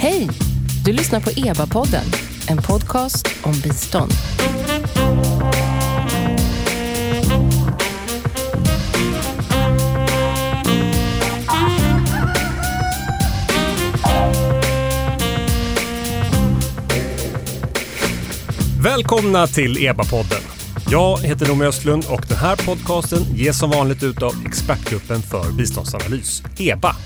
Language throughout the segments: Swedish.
Hej! Du lyssnar på EBA-podden, en podcast om bistånd. Välkomna till EBA-podden. Jag heter Noomi Östlund och den här podcasten ges som vanligt ut av Expertgruppen för biståndsanalys, EBA.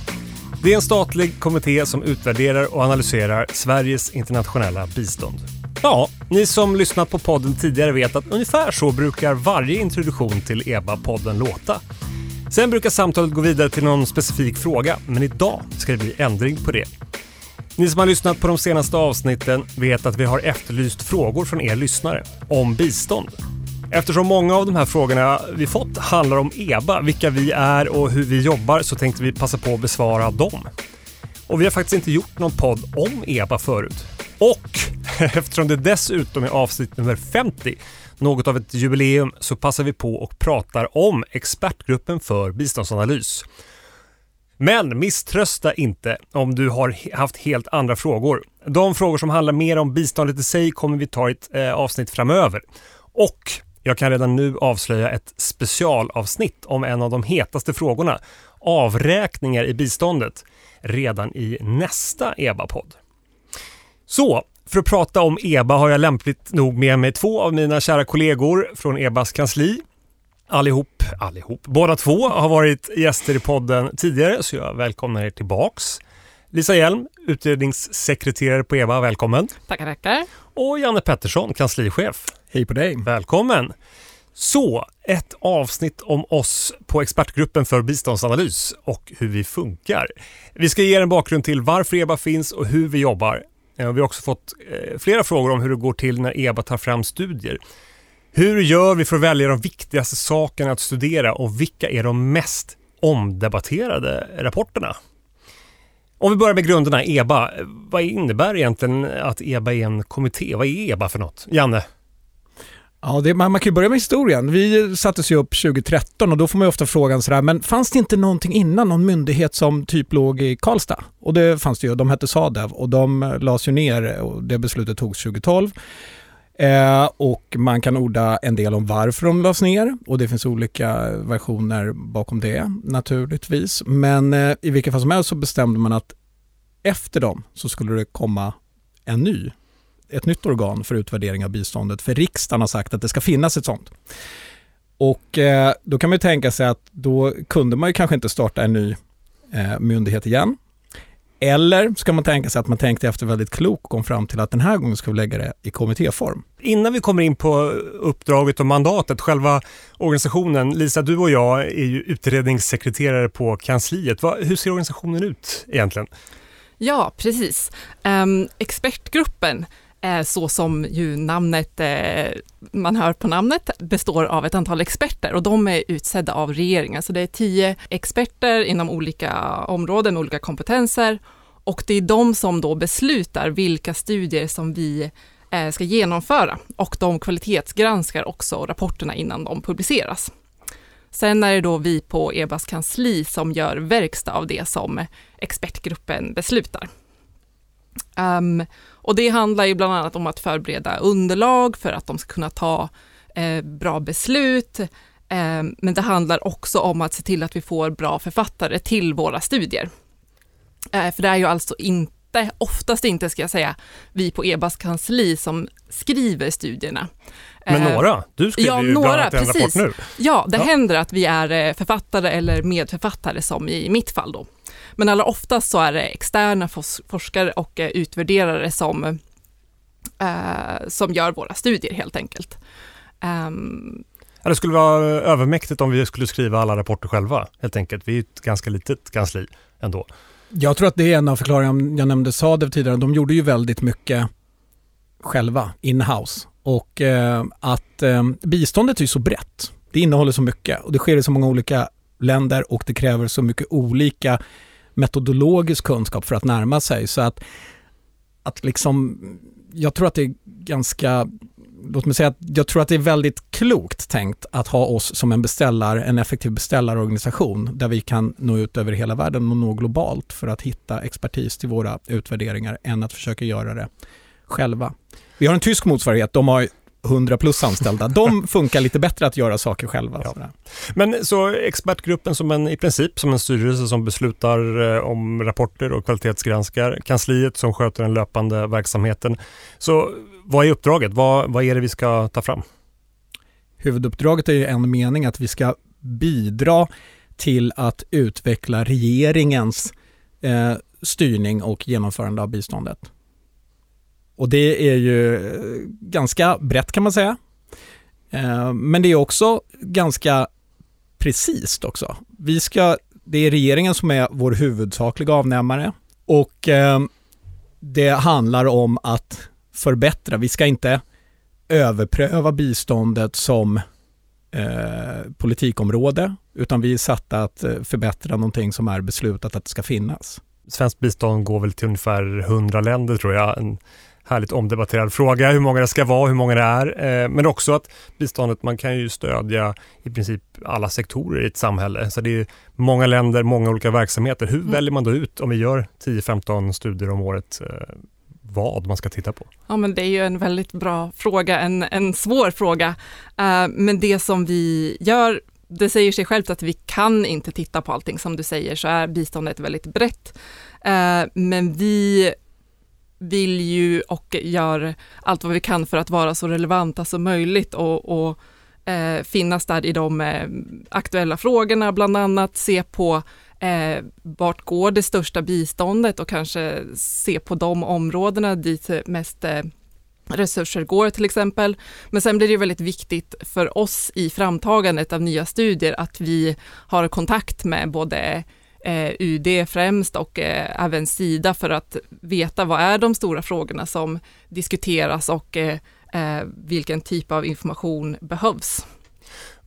Det är en statlig kommitté som utvärderar och analyserar Sveriges internationella bistånd. Ja, ni som lyssnat på podden tidigare vet att ungefär så brukar varje introduktion till EBA-podden låta. Sen brukar samtalet gå vidare till någon specifik fråga, men idag ska det bli ändring på det. Ni som har lyssnat på de senaste avsnitten vet att vi har efterlyst frågor från er lyssnare om bistånd. Eftersom många av de här frågorna vi fått handlar om EBA, vilka vi är och hur vi jobbar, så tänkte vi passa på att besvara dem. Och vi har faktiskt inte gjort någon podd om EBA förut. Och eftersom det dessutom är avsnitt nummer 50, något av ett jubileum, så passar vi på och pratar om Expertgruppen för biståndsanalys. Men misströsta inte om du har haft helt andra frågor. De frågor som handlar mer om biståndet i sig kommer vi ta i ett eh, avsnitt framöver. Och jag kan redan nu avslöja ett specialavsnitt om en av de hetaste frågorna, avräkningar i biståndet, redan i nästa EBA-podd. Så, för att prata om EBA har jag lämpligt nog med mig två av mina kära kollegor från EBAs kansli. Allihop, allihop, båda två har varit gäster i podden tidigare så jag välkomnar er tillbaks. Lisa Hjelm, utredningssekreterare på EBA, välkommen. Tackar, tackar. Och Janne Pettersson, kanslichef. Hej på dig. Välkommen! Så, ett avsnitt om oss på Expertgruppen för biståndsanalys och hur vi funkar. Vi ska ge er en bakgrund till varför EBA finns och hur vi jobbar. Eh, vi har också fått eh, flera frågor om hur det går till när EBA tar fram studier. Hur gör vi för att välja de viktigaste sakerna att studera och vilka är de mest omdebatterade rapporterna? Om vi börjar med grunderna, EBA. Vad innebär egentligen att EBA är en kommitté? Vad är EBA för något? Janne? Ja, det, man, man kan ju börja med historien. Vi sattes ju upp 2013 och då får man ju ofta frågan sådär, men fanns det inte någonting innan, någon myndighet som typ låg i Karlstad? Och det fanns det ju, de hette Sadev och de lades ju ner och det beslutet togs 2012. Eh, och man kan orda en del om varför de lades ner och det finns olika versioner bakom det naturligtvis. Men eh, i vilket fall som helst så bestämde man att efter dem så skulle det komma en ny, ett nytt organ för utvärdering av biståndet. För riksdagen har sagt att det ska finnas ett sånt. Och eh, då kan man ju tänka sig att då kunde man ju kanske inte starta en ny eh, myndighet igen. Eller ska man tänka sig att man tänkte efter väldigt klokt och kom fram till att den här gången ska vi lägga det i kommittéform. Innan vi kommer in på uppdraget och mandatet, själva organisationen. Lisa, du och jag är ju utredningssekreterare på kansliet. Vad, hur ser organisationen ut egentligen? Ja, precis. Um, expertgruppen, Eh, så som ju namnet, eh, man hör på namnet, består av ett antal experter och de är utsedda av regeringen. Så det är tio experter inom olika områden med olika kompetenser och det är de som då beslutar vilka studier som vi eh, ska genomföra och de kvalitetsgranskar också rapporterna innan de publiceras. Sen är det då vi på EBAs kansli som gör verkstad av det som expertgruppen beslutar. Um, och det handlar ju bland annat om att förbereda underlag för att de ska kunna ta eh, bra beslut. Eh, men det handlar också om att se till att vi får bra författare till våra studier. Eh, för det är ju alltså inte, oftast inte ska jag säga, vi på EBAs kansli som skriver studierna. Men Eh, några? Du skriver ja, ju några, bland annat en rapport precis. nu. Ja, det Ja. händer att vi är eh, författare eller medförfattare som i mitt fall då. Men allra oftast så är det externa forskare och eh, utvärderare som, eh, som gör våra studier helt enkelt. Ja, det skulle vara övermäktigt om vi skulle skriva alla rapporter själva, helt enkelt. Vi är ett ganska litet kansli ändå. Jag tror att det är en av förklaringarna. Jag nämnde Sadev tidigare. De gjorde ju väldigt mycket själva, in-house. Och eh, att eh, biståndet är ju så brett. Det innehåller så mycket och det sker i så många olika länder och det kräver så mycket olika metodologisk kunskap för att närma sig. Så att, att liksom, jag tror att det är ganska låt mig säga att jag tror att det är väldigt klokt tänkt att ha oss som en beställare, en effektiv beställarorganisation där vi kan nå ut över hela världen och nå globalt för att hitta expertis till våra utvärderingar än att försöka göra det själva. Vi har en tysk motsvarighet, de har 100 plus anställda. De funkar lite bättre att göra saker själva. Ja. Men så expertgruppen som en, i princip som en styrelse som beslutar eh, om rapporter och kvalitetsgranskar, kansliet som sköter den löpande verksamheten. Så vad är uppdraget? Vad, vad är det vi ska ta fram? Huvuduppdraget är ju en mening att vi ska bidra till att utveckla regeringens eh, styrning och genomförande av biståndet. Och det är ju eh, ganska brett kan man säga. Eh, men det är också ganska precis också. Vi ska, det är regeringen som är vår huvudsakliga avnämare och eh, det handlar om att förbättra. Vi ska inte överpröva biståndet som eh, politikområde utan vi är satta att förbättra någonting som är beslutat att det ska finnas. Svenskt bistånd går väl till ungefär 100 länder tror jag. En härligt omdebatterad fråga hur många det ska vara, hur många det är. Eh, men också att biståndet, man kan ju stödja i princip alla sektorer i ett samhälle. Så det är många länder, många olika verksamheter. Hur mm. väljer man då ut, om vi gör 10-15 studier om året, eh, vad man ska titta på? Ja, men det är ju en väldigt bra fråga, en, en svår fråga. Uh, men det som vi gör, det säger sig självt att vi kan inte titta på allting. Som du säger så är biståndet väldigt brett. Men vi vill ju och gör allt vad vi kan för att vara så relevanta som möjligt och, och eh, finnas där i de eh, aktuella frågorna, bland annat se på eh, vart går det största biståndet och kanske se på de områdena dit mest eh, resurser går till exempel. Men sen blir det väldigt viktigt för oss i framtagandet av nya studier att vi har kontakt med både eh, UD främst och eh, även Sida för att veta vad är de stora frågorna som diskuteras och eh, eh vilken typ av information behövs.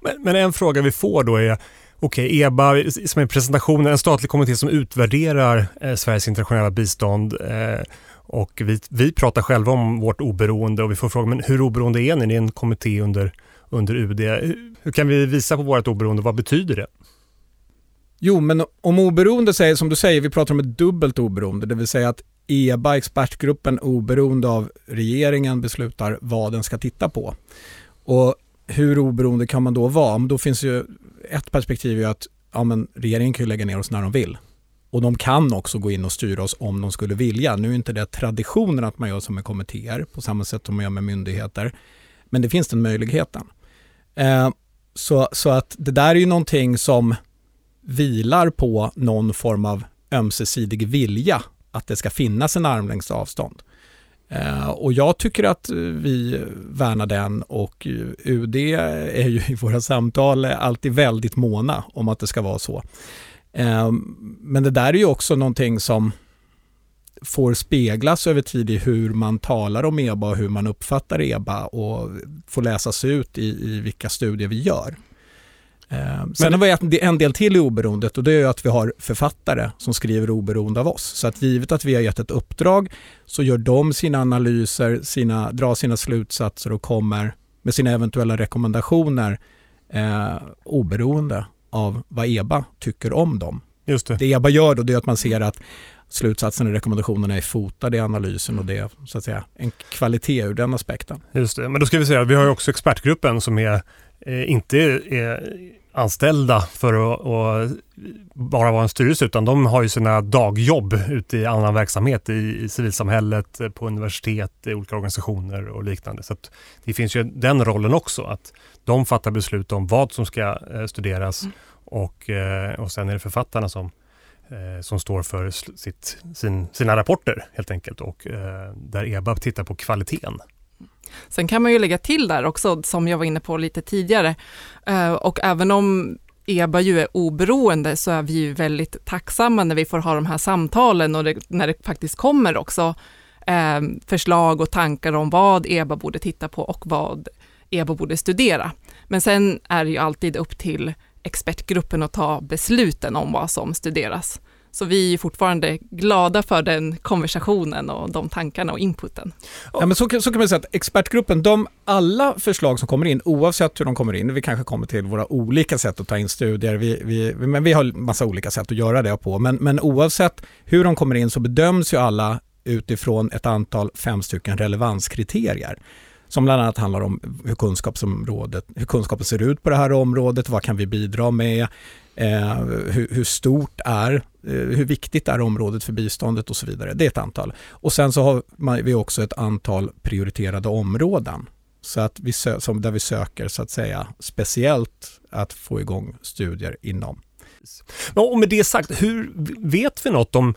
Men, men en fråga vi får då är Okej, okay, EBA som är presentationen, en statlig kommitté som utvärderar eh, Sveriges internationella bistånd eh, och vi, vi pratar själva om vårt oberoende och vi får frågan, men hur oberoende är ni? Ni är en kommitté under, under UD. Hur kan vi visa på vårt oberoende? Vad betyder det? Jo, men om oberoende säger, som du säger, vi pratar om ett dubbelt oberoende, det vill säga att EBA, expertgruppen, oberoende av regeringen beslutar vad den ska titta på. Och hur oberoende kan man då vara? Men då finns ju ett perspektiv är att ja, men regeringen kan ju lägga ner oss när de vill. Och de kan också gå in och styra oss om de skulle vilja. Nu är inte det traditionen att man gör som med kommittéer på samma sätt som man gör med myndigheter. Men det finns den möjligheten. Eh, så, så att det där är ju någonting som vilar på någon form av ömsesidig vilja att det ska finnas en armlängds avstånd. Eh, och jag tycker att eh, vi värnar den och eh, UD är ju i våra samtal alltid väldigt måna om att det ska vara så. Eh, men det där är ju också någonting som får speglas över tid i hur man talar om EBA och hur man uppfattar EBA och får läsas ut i, i vilka studier vi gör. Eh, sen har vi en del till i oberoendet och det är att vi har författare som skriver oberoende av oss. Så att givet att vi har gett ett uppdrag så gör de sina analyser, sina, drar sina slutsatser och kommer med sina eventuella rekommendationer eh, oberoende av vad EBA tycker om dem. Just det. det EBA gör då det är att man ser att slutsatserna och rekommendationerna är fotade i analysen och det är så att säga en kvalitet ur den aspekten. Just det, men då ska vi säga att vi har också expertgruppen som är inte är anställda för att, att, bara vara en styrelse utan de har ju sina dagjobb ute i annan verksamhet i, i civilsamhället, på universitet, i olika organisationer och liknande. Så det finns ju den rollen också att de fattar beslut om vad som ska eh, studeras mm. och, eh, och sen är det författarna som eh, som står för sitt, sin, sina rapporter helt enkelt och där EBA tittar på kvaliteten Sen kan man ju lägga till där också, som jag var inne på lite tidigare, eh, och även om EBA ju är oberoende så är vi ju väldigt tacksamma när vi får ha de här samtalen och det, när det faktiskt kommer också eh, förslag och tankar om vad EBA borde titta på och vad EBA borde studera. Men sen är det ju alltid upp till expertgruppen att ta besluten om vad som studeras. Så vi är fortfarande glada för den konversationen och de tankarna och inputen. Ja, men så, så kan man säga att expertgruppen, de, alla förslag som kommer in, oavsett hur de kommer in, vi kanske kommer till våra olika sätt att ta in studier, vi, vi, men vi har massa olika sätt att göra det på, men, men oavsett hur de kommer in så bedöms ju alla utifrån ett antal, fem stycken relevanskriterier. Som bland annat handlar om hur, kunskapsområdet, hur kunskapen ser ut på det här området, vad kan vi bidra med, eh, hur, hur, stort är, Eh, hur viktigt är området för biståndet och så vidare. Det är ett antal. Och sen så har vi också ett antal prioriterade områden så att vi som där vi söker så att säga speciellt att få igång studier inom. Och med det sagt, hur vet vi något om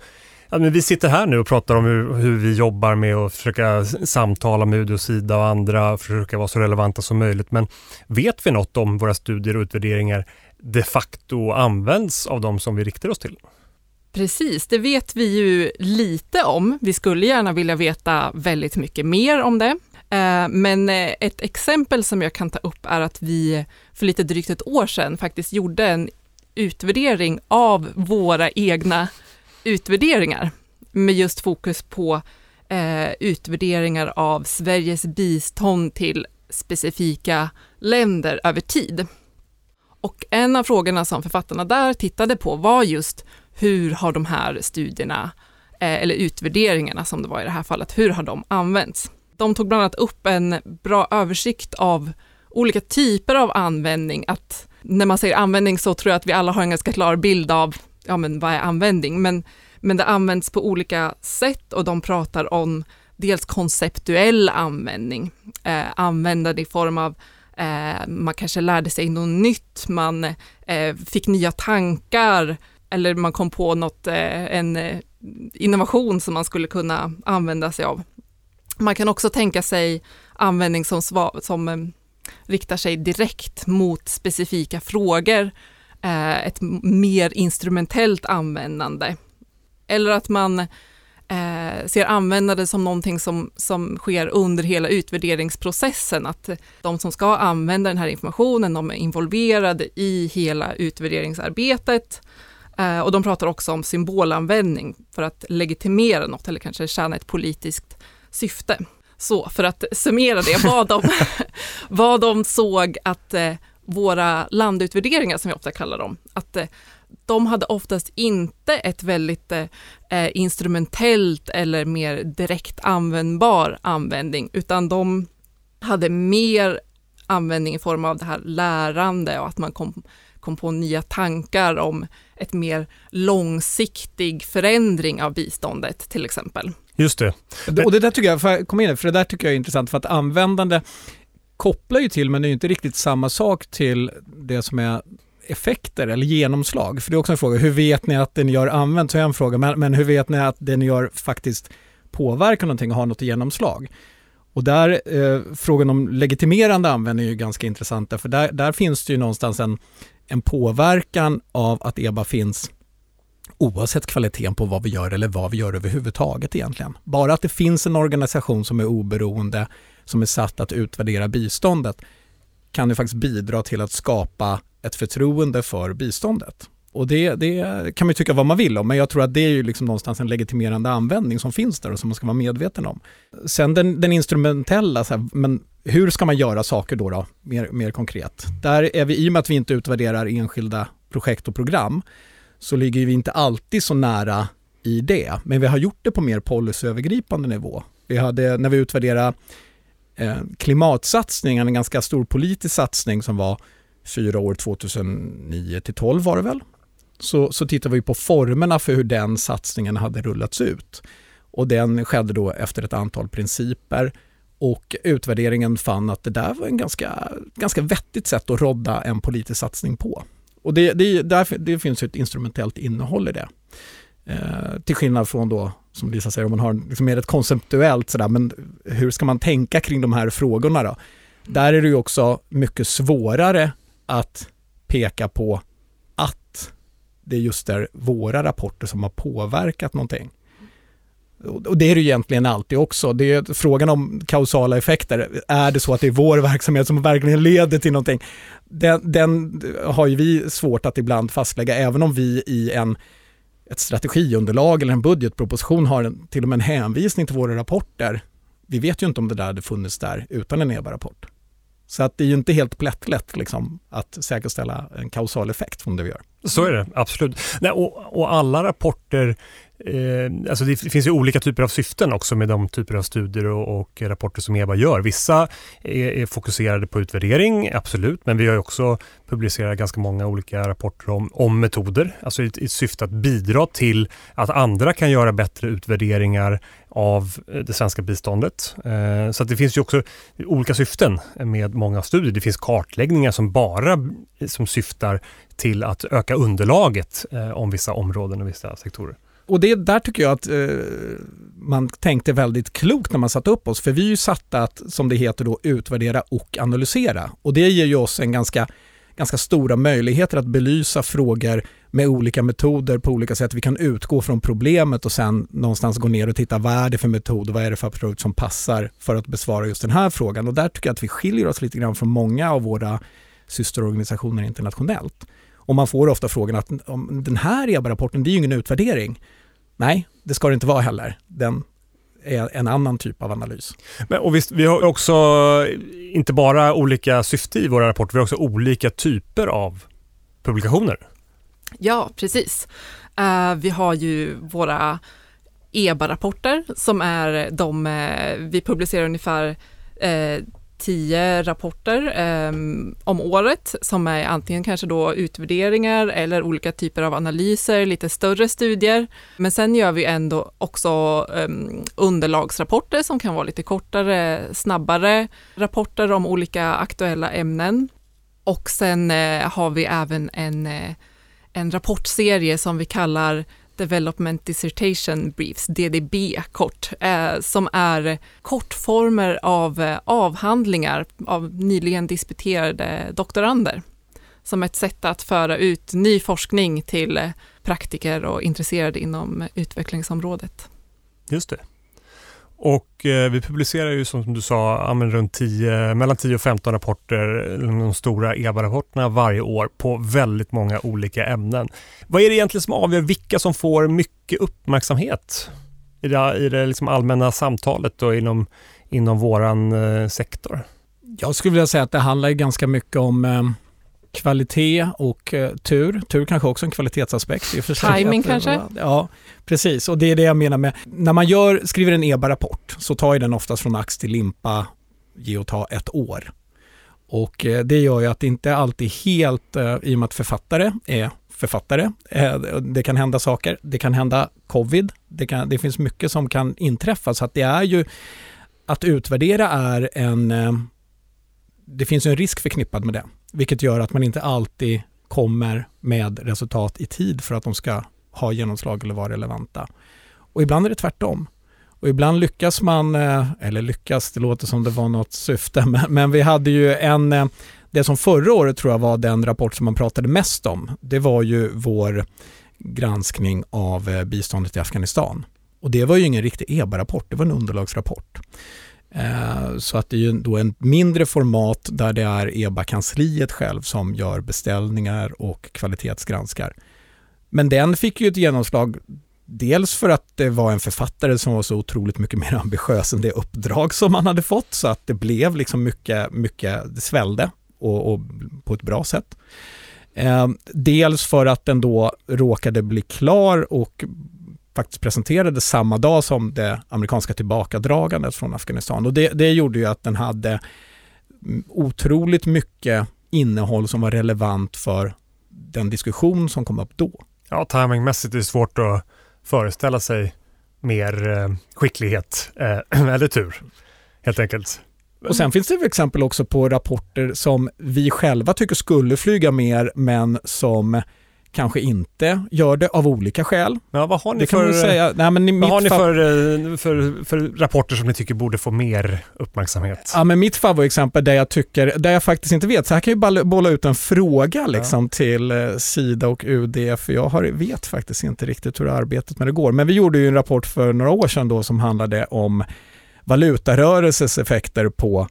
Ja, men vi sitter här nu och pratar om hur, hur vi jobbar med att försöka samtala med UD och Sida och andra, försöka vara så relevanta som möjligt. Men vet vi något om våra studier och utvärderingar de facto används av de som vi riktar oss till? Precis, det vet vi ju lite om. Vi skulle gärna vilja veta väldigt mycket mer om det. Eh, men eh, ett exempel som jag kan ta upp är att vi för lite drygt ett år sedan faktiskt gjorde en utvärdering av våra egna utvärderingar med just fokus på eh, utvärderingar av Sveriges bistånd till specifika länder över tid. Och en av frågorna som författarna där tittade på var just hur har de här studierna, eh, eller utvärderingarna som det var i det här fallet, hur har de använts? De tog bland annat upp en bra översikt av olika typer av användning, att när man säger användning så tror jag att vi alla har en ganska klar bild av ja, men vad är användning? Men, men det används på olika sätt och de pratar om dels konceptuell användning, eh, användande i form av eh, man kanske lärde sig något nytt, man eh, fick nya tankar eller man kom på något, eh, en eh, innovation som man skulle kunna använda sig av. Man kan också tänka sig användning som, som eh, riktar sig direkt mot specifika frågor ett mer instrumentellt användande. Eller att man ser användande som någonting som, som sker under hela utvärderingsprocessen, att de som ska använda den här informationen, de är involverade i hela utvärderingsarbetet Eh, och de pratar också om symbolanvändning för att legitimera något eller kanske tjäna ett politiskt syfte. Så för att summera det, vad de, vad de såg att eh, våra landutvärderingar, som vi ofta kallar dem, att eh, de hade oftast inte ett väldigt eh, eh, instrumentellt eller mer direkt användbar användning, utan de hade mer användning i form av det här lärande och att man kom, kom på nya tankar om ett mer långsiktig förändring av biståndet till exempel. Just det. Och det där tycker jag, för, kom in, för det där tycker jag är intressant för att användande kopplar ju till, men det är inte riktigt samma sak till det som är effekter eller genomslag. För det är också en fråga, hur vet ni att det ni gör används? Är en fråga, men, men hur vet ni att det ni gör faktiskt påverkar någonting och har något genomslag? Och där, eh, frågan om legitimerande användning är ju ganska intressant, för där, där finns det ju någonstans en, en påverkan av att EBA finns oavsett kvaliteten på vad vi gör eller vad vi gör överhuvudtaget egentligen. Bara att det finns en organisation som är oberoende, som är satt att utvärdera biståndet kan ju faktiskt bidra till att skapa ett förtroende för biståndet. Och det, det, kan man tycka vad man vill om, men jag tror att det är ju liksom någonstans en legitimerande användning som finns där och som man ska vara medveten om. Sen den, den instrumentella, så här, men hur ska man göra saker då, då mer, mer konkret? Där är vi, i och med att vi inte utvärderar enskilda projekt och program, så ligger vi inte alltid så nära i det, men vi har gjort det på mer policyövergripande nivå. Vi hade, när vi utvärderade eh, klimatsatsningen, en ganska stor politisk satsning som var fyra år 2009 till 12 var det väl. Så, så tittade vi på formerna för hur den satsningen hade rullats ut. Och den skedde då efter ett antal principer och utvärderingen fann att det där var en ganska, ganska vettigt sätt att rodda en politisk satsning på. Och det, det, där, det finns ett instrumentellt innehåll i det. Eh, till skillnad från då, som Lisa säger, om man har liksom mer ett konceptuellt sådär, men hur ska man tänka kring de här frågorna då? Där är det ju också mycket svårare att peka på det just är våra rapporter som har påverkat någonting. Och det är det egentligen alltid också. Det är frågan om kausala effekter. Är det så att det är vår verksamhet som verkligen leder till någonting? Den, den har ju vi svårt att ibland fastlägga, även om vi i en ett strategiunderlag eller en budgetproposition har en, till och med en hänvisning till våra rapporter. Vi vet ju inte om det där hade funnits där utan en EBA-rapport. Så att det är ju inte helt plättlätt liksom, att säkerställa en kausal effekt från det vi gör. Så är det, absolut. Nej, och, och alla rapporter Eh, alltså det finns ju olika typer av syften också med de typer av studier och, och rapporter som EBA gör. Vissa är, är, fokuserade på utvärdering, absolut, men vi har också publicerat ganska många olika rapporter om, om metoder, alltså i, i syfte att bidra till att andra kan göra bättre utvärderingar av eh, det svenska biståndet. Eh, så det finns ju också olika syften med många studier. Det finns kartläggningar som bara som syftar till att öka underlaget eh, om vissa områden och vissa sektorer och det där tycker jag att eh, man tänkte väldigt klokt när man satte upp oss, för vi är ju satta att, som det heter då, utvärdera och analysera. Och det ger ju oss en ganska, ganska stora möjligheter att belysa frågor med olika metoder på olika sätt. Vi kan utgå från problemet och sen någonstans gå ner och titta vad är det för metod och vad är det för approach som passar för att besvara just den här frågan. Och där tycker jag att vi skiljer oss lite grann från många av våra systerorganisationer internationellt. Och man får ofta frågan att om den här EBA-rapporten, det är ju ingen utvärdering. Nej, det ska det inte vara heller. Den är en annan typ av analys. Men, och visst, vi har också inte bara olika syfte i våra rapporter, vi har också olika typer av publikationer. Ja, precis. Uh, vi har ju våra EBA-rapporter som är de, uh, vi publicerar ungefär uh, tio rapporter eh, om året som är antingen kanske då utvärderingar eller olika typer av analyser, lite större studier. Men sen gör vi ändå också eh, underlagsrapporter som kan vara lite kortare, snabbare rapporter om olika aktuella ämnen. Och sen eh, har vi även en, eh, en rapportserie som vi kallar Development Dissertation Briefs, DDB kort, eh, som är kortformer av eh, avhandlingar av nyligen disputerade doktorander som ett sätt att föra ut ny forskning till eh, praktiker och intresserade inom utvecklingsområdet. Just det. Och eh, vi publicerar ju som du sa runt 10, mellan 10 och 15 rapporter, de stora EBA-rapporterna varje år på väldigt många olika ämnen. Vad är det egentligen som avgör vilka som får mycket uppmärksamhet i det, i det liksom allmänna samtalet och inom, inom våran eh, sektor? Jag skulle vilja säga att det handlar ganska mycket om eh kvalitet och eh, tur. Tur kanske också en kvalitetsaspekt. I Timing kanske? Ja, precis. Och det är det jag menar med, när man gör, skriver en EBA-rapport så tar ju den oftast från ax till limpa, ge och ta ett år. Och eh, det gör ju att det inte alltid helt, eh, i och med att författare är författare, eh, det kan hända saker, det kan hända covid, det, kan, det finns mycket som kan inträffa så att det är ju, att utvärdera är en, eh, det finns en risk förknippad med det. Vilket gör att man inte alltid kommer med resultat i tid för att de ska ha genomslag eller vara relevanta. Och ibland är det tvärtom. Och ibland lyckas man, eh, eller lyckas, det låter som det var något syfte, men, vi hade ju en, eh, det som förra året tror jag var den rapport som man pratade mest om, det var ju vår granskning av eh, biståndet i Afghanistan. Och det var ju ingen riktig EBA-rapport, det var en underlagsrapport. Eh, så att det är ju då en mindre format där det är EBA-kansliet själv som gör beställningar och kvalitetsgranskar. Men den fick ju ett genomslag Dels för att det var en författare som var så otroligt mycket mer ambitiös än det uppdrag som man hade fått så att det blev liksom mycket, mycket, det svällde och, och på ett bra sätt. Eh, dels för att den då råkade bli klar och faktiskt presenterades samma dag som det amerikanska tillbakadragandet från Afghanistan. Och det, det gjorde ju att den hade otroligt mycket innehåll som var relevant för den diskussion som kom upp då. Ja, timingmässigt är det svårt att föreställa sig mer eh, skicklighet eh, eller tur, helt enkelt. Och sen finns det exempel också på rapporter som vi själva tycker skulle flyga mer, men som kanske inte gör det av olika skäl. Ja, vad har ni, för, säga. Nej, men vad har ni för, eh, för, för, rapporter som ni tycker borde få mer uppmärksamhet? Ja, men mitt favoritexempel där jag tycker, där jag faktiskt inte vet, så här kan jag bolla ut en fråga liksom ja. till eh, Sida och UD, för jag har, vet faktiskt inte riktigt hur arbetet med det går. Men vi gjorde ju en rapport för några år sedan då som handlade om valutarörelses effekter på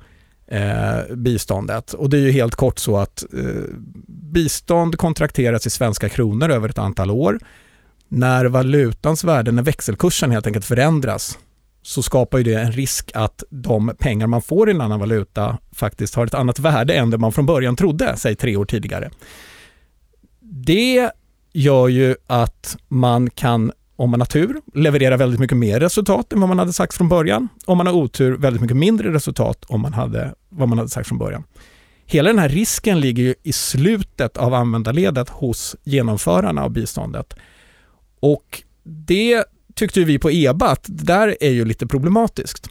eh, biståndet. Och det är ju helt kort så att eh, bistånd kontrakteras i svenska kronor över ett antal år. När valutans värde, när växelkursen helt enkelt förändras så skapar ju det en risk att de pengar man får i en annan valuta faktiskt har ett annat värde än det man från början trodde, säg tre år tidigare. Det gör ju att man kan, om man har tur, leverera väldigt mycket mer resultat än vad man hade sagt från början. Om man har otur, väldigt mycket mindre resultat om man hade, vad man hade sagt från början. Hela den här risken ligger ju i slutet av användarledet hos genomförarna av biståndet. Och det tyckte vi på EBA att det där är ju lite problematiskt.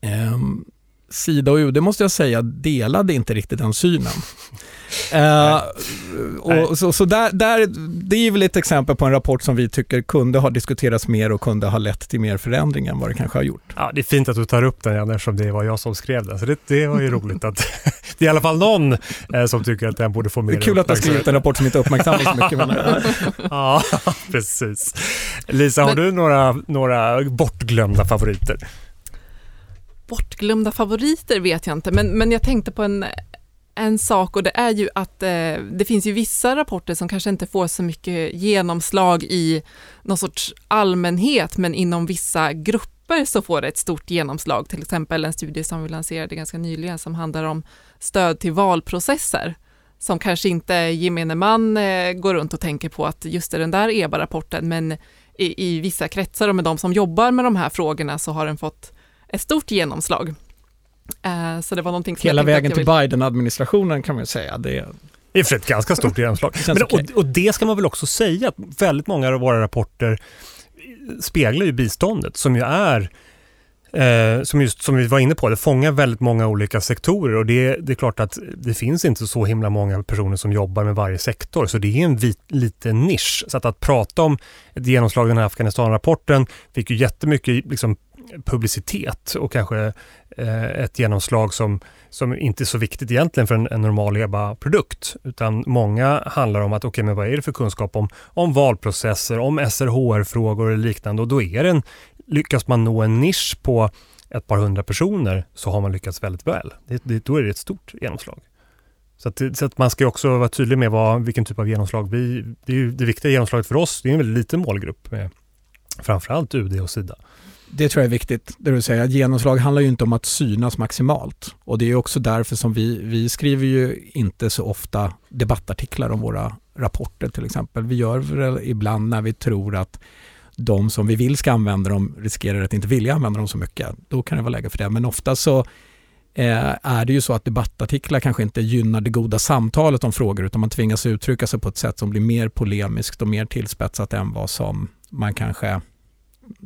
Ehm, Sida och UD måste jag säga delade inte riktigt den synen. uh, och, så, så där, där, det är väl ett exempel på en rapport som vi tycker kunde ha diskuterats mer och kunde ha lett till mer förändring än vad det kanske har gjort. Ja, det är fint att du tar upp den, eftersom det var jag som skrev den. Så det, det var ju roligt att det är i alla fall någon eh, som tycker att den borde få mer Det är kul att du har skrivit en rapport som inte uppmärksammas så mycket. Men, ja, precis. Lisa, har du några, några bortglömda favoriter? Bortglömda favoriter vet jag inte, men, men jag tänkte på en, en sak och det är ju att eh, det finns ju vissa rapporter som kanske inte får så mycket genomslag i någon sorts allmänhet, men inom vissa grupper så får det ett stort genomslag. Till exempel en studie som vi lanserade ganska nyligen som handlar om stöd till valprocesser som kanske inte gemene man eh, går runt och tänker på att just det den där EBA-rapporten, men i, i vissa kretsar och med de som jobbar med de här frågorna så har den fått ett stort genomslag. Uh, så det var någonting som Hela vägen till Biden-administrationen kan man säga. Det det är för ett ganska stort genomslag. Men, och, och, det ska man väl också säga, att väldigt många av våra rapporter speglar ju biståndet som ju är Eh, som, just, som vi var inne på, det fångar väldigt många olika sektorer och det, det är klart att det finns inte så himla många personer som jobbar med varje sektor, så det är en vit, liten nisch. Så att, att prata om ett genomslag i den här Afghanistan-rapporten fick ju jättemycket liksom, publicitet och kanske eh, ett genomslag som, som inte är så viktigt egentligen för en, en normal EBA-produkt. Utan många handlar om att okej, okay, men vad är det för kunskap om, om valprocesser, om SRHR-frågor och liknande och då är det en, lyckas man nå en nisch på ett par hundra personer så har man lyckats väldigt väl. Det, det, då är det ett stort genomslag. Så att, så att man ska också vara tydlig med vad, vilken typ av genomslag vi... Det, är ju, det viktiga genomslaget för oss, det är en väldigt liten målgrupp med framförallt UD och Sida. Det tror jag är viktigt, det du säger. Genomslag handlar ju inte om att synas maximalt. Och det är också därför som vi, vi skriver ju inte så ofta debattartiklar om våra rapporter till exempel. Vi gör det ibland när vi tror att de som vi vill ska använda dem riskerar att inte vilja använda dem så mycket. Då kan det vara läge för det. Men ofta så eh, är det ju så att debattartiklar kanske inte gynnar det goda samtalet om frågor utan man tvingas uttrycka sig på ett sätt som blir mer polemiskt och mer tillspetsat än vad som man kanske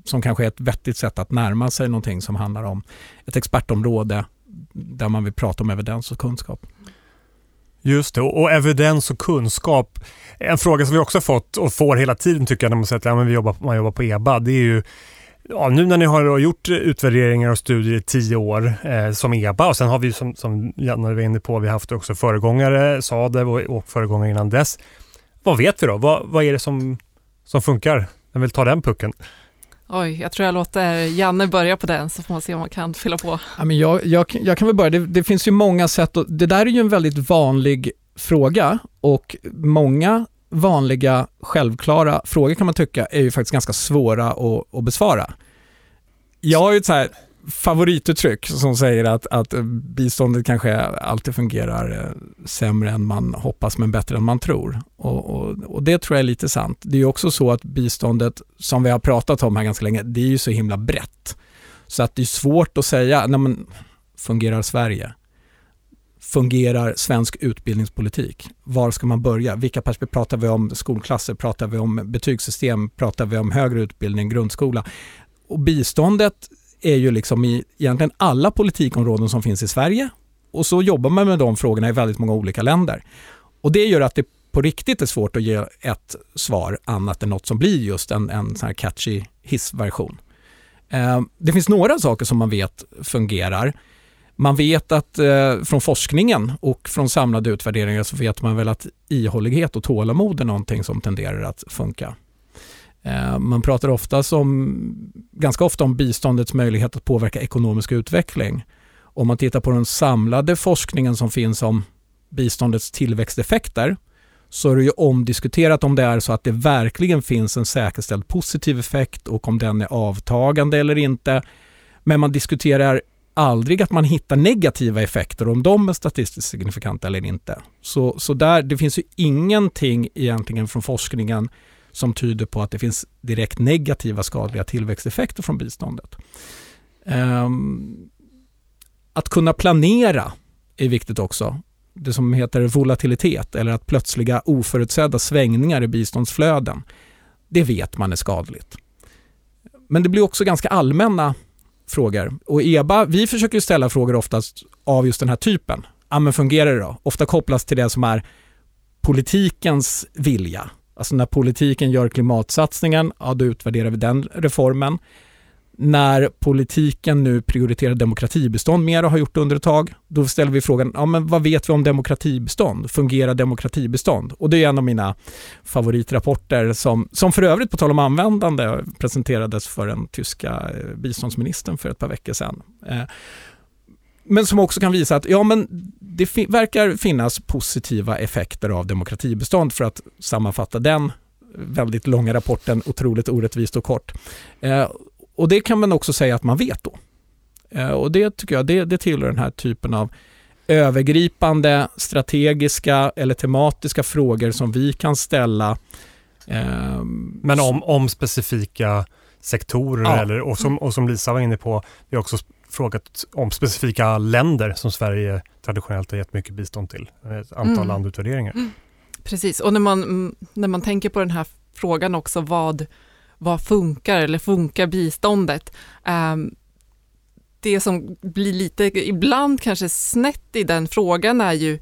som kanske är ett vettigt sätt att närma sig någonting som handlar om ett expertområde där man vill prata om evidens och kunskap. Just det, och evidens och kunskap. En fråga som vi också fått och får hela tiden tycker jag när man säger att ja, men vi jobbar, man jobbar på EBA, det är ju Ja, nu när ni har gjort utvärderingar och studier i tio år eh, som EBA och sen har vi som, som Janne var inne på, vi har haft också föregångare, SADEV och, och föregångare innan dess. Vad vet vi då? Vad, vad är det som, som funkar? Vem vill ta den pucken. Oj, jag tror jag låter Janne börja på den så får man se om man kan fylla på. Ja, men jag, jag, jag kan väl börja, det, det finns ju många sätt och det där är ju en väldigt vanlig fråga och många vanliga självklara frågor kan man tycka är ju faktiskt ganska svåra att, att besvara. Jag har ju ett så här favorituttryck som säger att, att biståndet kanske alltid fungerar eh, sämre än man hoppas men bättre än man tror. Och, och, och, det tror jag är lite sant. Det är också så att biståndet, som vi har pratat om här ganska länge, det är ju så himla brett. Så att det är svårt att säga, nej men, fungerar Sverige? Fungerar svensk utbildningspolitik? Var ska man börja? Vilka perspektiv pratar vi om? Skolklasser? Pratar vi om betygssystem? Pratar vi om högre utbildning, grundskola? Och biståndet är ju liksom i egentligen alla politikområden som finns i Sverige och så jobbar man med de frågorna i väldigt många olika länder. Och det gör att det på riktigt är svårt att ge ett svar annat än något som blir just en, en sån här catchy hissversion. Eh, det finns några saker som man vet fungerar. Man vet att eh, från forskningen och från samlade utvärderingar så vet man väl att ihållighet och tålamod är någonting som tenderar att funka. Eh, man pratar ofta som, ganska ofta om biståndets möjlighet att påverka ekonomisk utveckling. Om man tittar på den samlade forskningen som finns om biståndets tillväxteffekter så är det ju omdiskuterat om det är så att det verkligen finns en säkerställd positiv effekt och om den är avtagande eller inte. Men man diskuterar aldrig att man hittar negativa effekter, om de är statistiskt signifikanta eller inte. Så, så där, det finns ju ingenting egentligen från forskningen som tyder på att det finns direkt negativa skadliga tillväxteffekter från biståndet. Ehm, att kunna planera är viktigt också. Det som heter volatilitet eller att plötsliga oförutsedda svängningar i biståndsflöden. Det vet man är skadligt. Men det blir också ganska allmänna frågor. Och EBA, vi försöker ställa frågor oftast av just den här typen. Ja, men fungerar det då? Ofta kopplas till det som är politikens vilja. Alltså när politiken gör klimatsatsningen, ja då utvärderar vi den reformen när politiken nu prioriterar demokratibistånd mer och har gjort det under ett tag, då ställer vi frågan, ja men vad vet vi om demokratibistånd? Fungerar demokratibistånd? Och det är en av mina favoritrapporter som, som för övrigt på tal om användande presenterades för den tyska eh, biståndsministern för ett par veckor sedan. Eh, men som också kan visa att ja, men det fi verkar finnas positiva effekter av demokratibestånd för att sammanfatta den väldigt långa rapporten otroligt orättvist och kort. Eh, och det kan man också säga att man vet då. Eh, och det tycker jag, det, det tillhör den här typen av övergripande, strategiska eller tematiska frågor som vi kan ställa. Eh, Men om, om specifika sektorer ja. eller, och, som, och som Lisa var inne på, vi har också frågat om specifika länder som Sverige traditionellt har gett mycket bistånd till. Ett antal mm. landutvärderingar. Mm. Precis, och när man, när man tänker på den här frågan också, vad, vad funkar eller funkar biståndet? Um, det som blir lite, ibland kanske snett i den frågan är ju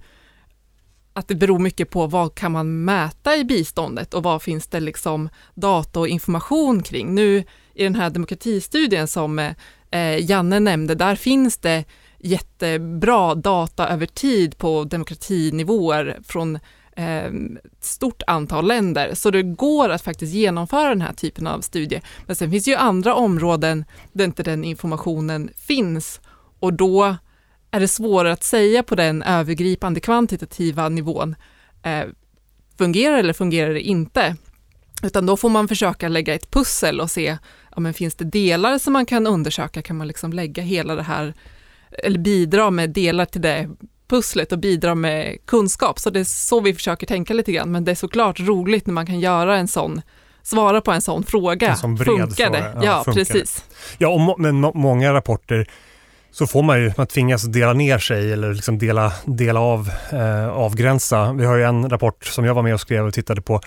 att det beror mycket på vad kan man mäta i biståndet och vad finns det liksom data och information kring. Nu i den här demokratistudien som eh, Eh, Janne nämnde, där finns det jättebra data över tid på demokratinivåer från ett stort antal länder, så det går att faktiskt genomföra den här typen av studie. Men sen finns det ju andra områden där inte den informationen finns och då är det svårare att säga på den övergripande kvantitativa nivån, eh, fungerar eller fungerar det inte? Utan då får man försöka lägga ett pussel och se, ja, men finns det delar som man kan undersöka? Kan man liksom lägga hela det här, eller bidra med delar till det pusslet och bidra med kunskap. Så det är så vi försöker tänka lite grann. Men det är såklart roligt när man kan göra en sån svara på en sån fråga. En sån funkar det? Ja, ja funkar precis. Ja, och må, men må, många rapporter så får man ju, man tvingas dela ner sig eller liksom dela, dela av, eh, avgränsa. Vi har ju en rapport som jag var med och skrev och tittade på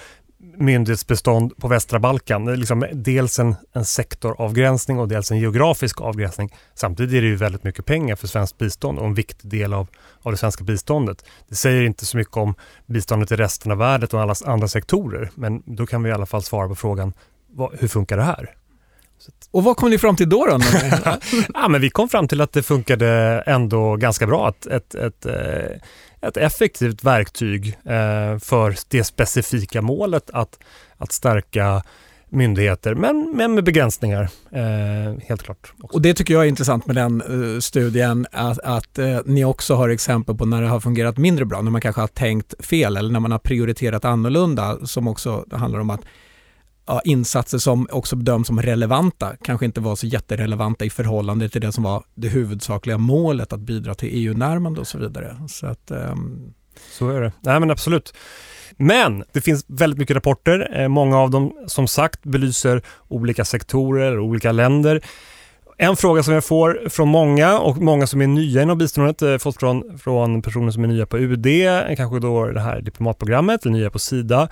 myndighetsbestånd på västra Balkan. Det är liksom dels en, en sektoravgränsning och dels en geografisk avgränsning. Samtidigt är det ju väldigt mycket pengar för svenskt bistånd och en viktig del av, av det svenska biståndet. Det säger inte så mycket om biståndet i resten av världen och alla andra sektorer, men då kan vi i alla fall svara på frågan, vad, hur funkar det här? Och vad kom ni fram till då? då? ja, men vi kom fram till att det funkade ändå ganska bra. Att ett, ett, ett effektivt verktyg eh, för det specifika målet att, att stärka myndigheter, men, men med begränsningar. Eh, helt klart. Också. Och Det tycker jag är intressant med den eh, studien, att, att eh, ni också har exempel på när det har fungerat mindre bra, när man kanske har tänkt fel eller när man har prioriterat annorlunda, som också handlar om att ja, insatser som också bedöms som relevanta kanske inte var så jätterelevanta i förhållande till det som var det huvudsakliga målet att bidra till EU-närmande och så vidare. Så, att, um... så är det. Nej men absolut. Men det finns väldigt mycket rapporter. Eh, många av dem som sagt belyser olika sektorer och olika länder. En fråga som jag får från många och många som är nya inom biståndet, eh, fått från, från personer som är nya på UD, kanske då det här diplomatprogrammet, eller nya på Sida.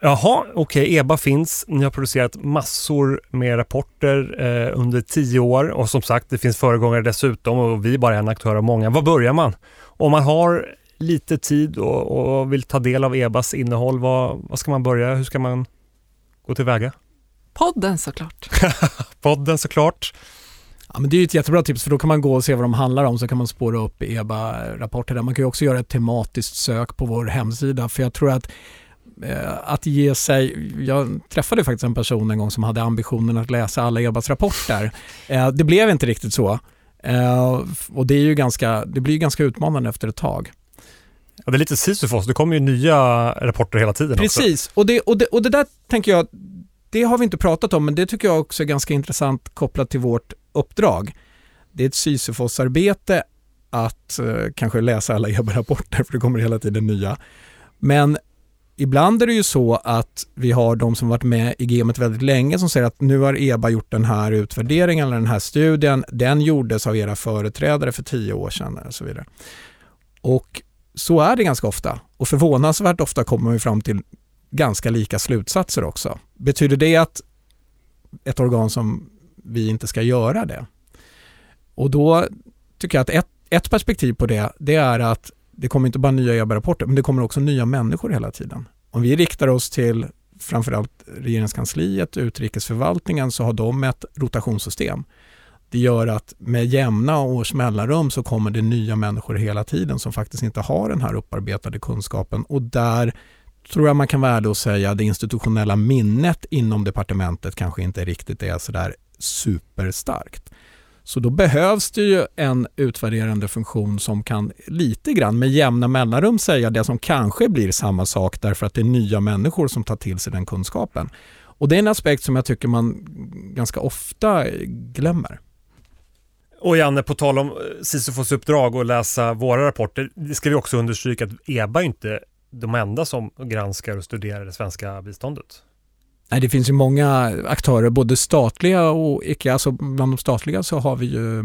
Jaha, okej, okay, EBA finns, ni har producerat massor med rapporter eh, under tio år och som sagt, det finns föregångare dessutom och vi är bara en aktör av många. Var börjar man? Om man har lite tid och, och vill ta del av EBAs innehåll, vad, vad ska man börja? Hur ska man gå tillväga? Podden såklart. Podden såklart. Ja, men det är ett jättebra tips för då kan man gå och se vad de handlar om så kan man spåra upp EBA-rapporter där. Man kan ju också göra ett tematiskt sök på vår hemsida för jag tror att eh, att ge sig, jag träffade faktiskt en person en gång som hade ambitionen att läsa alla EBAs rapporter. Eh, det blev inte riktigt så. Eh, och det, är ju ganska, det blir ganska utmanande efter ett tag. Ja, det är lite Sisyfos, det kommer ju nya rapporter hela tiden Precis, och det, och, det, och det där tänker jag, det har vi inte pratat om, men det tycker jag också är ganska intressant kopplat till vårt uppdrag. Det är ett Sisyfos-arbete att eh, kanske läsa alla EBA-rapporter, för det kommer hela tiden nya. Men ibland är det ju så att vi har de som varit med i gamet väldigt länge som säger att nu har EBA gjort den här utvärderingen eller den här studien. Den gjordes av era företrädare för tio år sedan och så vidare. Och så är det ganska ofta och förvånansvärt ofta kommer vi fram till ganska lika slutsatser också. Betyder det att ett organ som vi inte ska göra det? Och då tycker jag att ett, ett perspektiv på det, det är att det kommer inte bara nya EBA-rapporter, men det kommer också nya människor hela tiden. Om vi riktar oss till framförallt regeringskansliet, utrikesförvaltningen, så har de ett rotationssystem. Det gör att med jämna års mellanrum så kommer det nya människor hela tiden som faktiskt inte har den här upparbetade kunskapen och där tror jag man kan vara ärlig och säga att det institutionella minnet inom departementet kanske inte riktigt är sådär superstarkt. Så då behövs det ju en utvärderande funktion som kan lite grann med jämna mellanrum säga det som kanske blir samma sak därför att det är nya människor som tar till sig den kunskapen. Och det är en aspekt som jag tycker man ganska ofta glömmer. Och Janne, på tal om eh, Sisyfos uppdrag och läsa våra rapporter, det ska vi också understryka att EBA är inte de enda som granskar och studerar det svenska biståndet. Nej, det finns ju många aktörer, både statliga och icke. Alltså bland de statliga så har vi ju eh,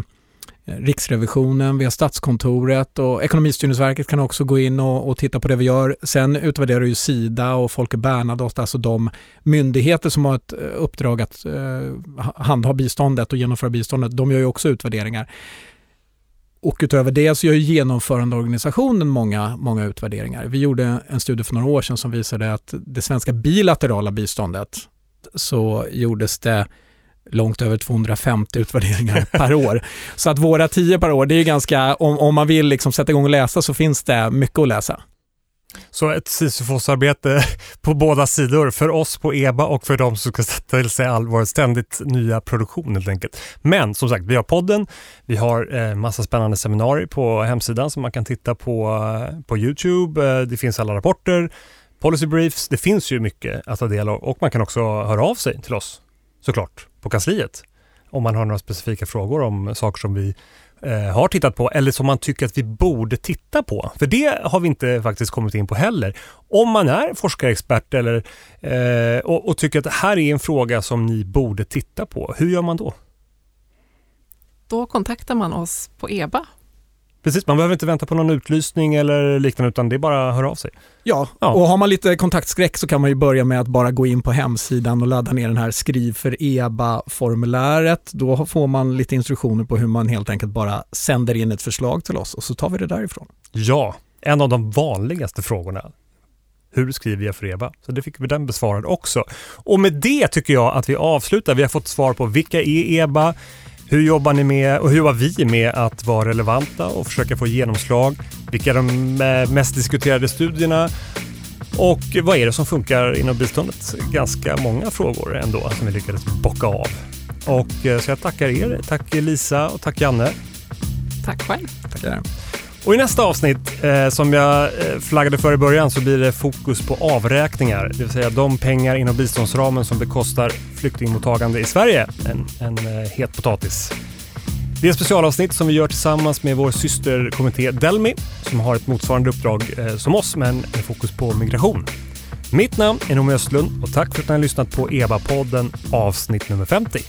Riksrevisionen, vi har Statskontoret och Ekonomistyrningsverket kan också gå in och, och, titta på det vi gör. Sen utvärderar ju Sida och Folke Bernadotte, alltså de myndigheter som har ett eh, uppdrag att eh, handha biståndet och genomföra biståndet, de gör ju också utvärderingar. Och utöver det så gör genomförandeorganisationen många, många utvärderingar. Vi gjorde en studie för några år sedan som visade att det svenska bilaterala biståndet så gjordes det långt över 250 utvärderingar per år. Så att våra 10 per år, det är ganska, om, om man vill liksom sätta igång och läsa så finns det mycket att läsa. Så ett sisyfosarbete på båda sidor, för oss på EBA och för de som ska sätta till sig all vår ständigt nya produktion helt enkelt. Men som sagt, vi har podden, vi har eh, massa spännande seminarier på hemsidan som man kan titta på eh, på Youtube. Eh, det finns alla rapporter, policy briefs, det finns ju mycket att ta del av och man kan också höra av sig till oss såklart på kansliet om man har några specifika frågor om saker som vi Eh, har tittat på eller som man tycker att vi borde titta på. För det har vi inte faktiskt kommit in på heller. Om man är forskarexpert eller, eh, och, och tycker att det här är en fråga som ni borde titta på, hur gör man då? Då kontaktar man oss på EBA Precis, man behöver inte vänta på någon utlysning eller liknande utan det är bara att höra av sig. Ja, ja, och har man lite kontaktskräck så kan man ju börja med att bara gå in på hemsidan och ladda ner den här skriv för EBA-formuläret. Då får man lite instruktioner på hur man helt enkelt bara sänder in ett förslag till oss och så tar vi det därifrån. Ja, en av de vanligaste frågorna. Hur skriver jag för EBA? Så det fick vi den besvarad också. Och med det tycker jag att vi avslutar. Vi har fått svar på vilka är EBA? Hur jobbar ni med och hur jobbar vi med att vara relevanta och försöka få genomslag? Vilka är de mest diskuterade studierna? Och vad är det som funkar inom biståndet? Ganska många frågor ändå som vi lyckades bocka av. Och eh, så jag tackar er. Tack Lisa och tack Janne. Tack själv. Tackar. Och i nästa avsnitt, eh, som jag eh, flaggade för i början, så blir det fokus på avräkningar. Det vill säga de pengar inom biståndsramen som bekostar flyktingmottagande i Sverige. En, en eh, het potatis. Det är ett specialavsnitt som vi gör tillsammans med vår systerkommitté Delmi som har ett motsvarande uppdrag eh, som oss men med fokus på migration. Mitt namn är Noomi Östlund och tack för att ni har lyssnat på EBA-podden avsnitt nummer 50.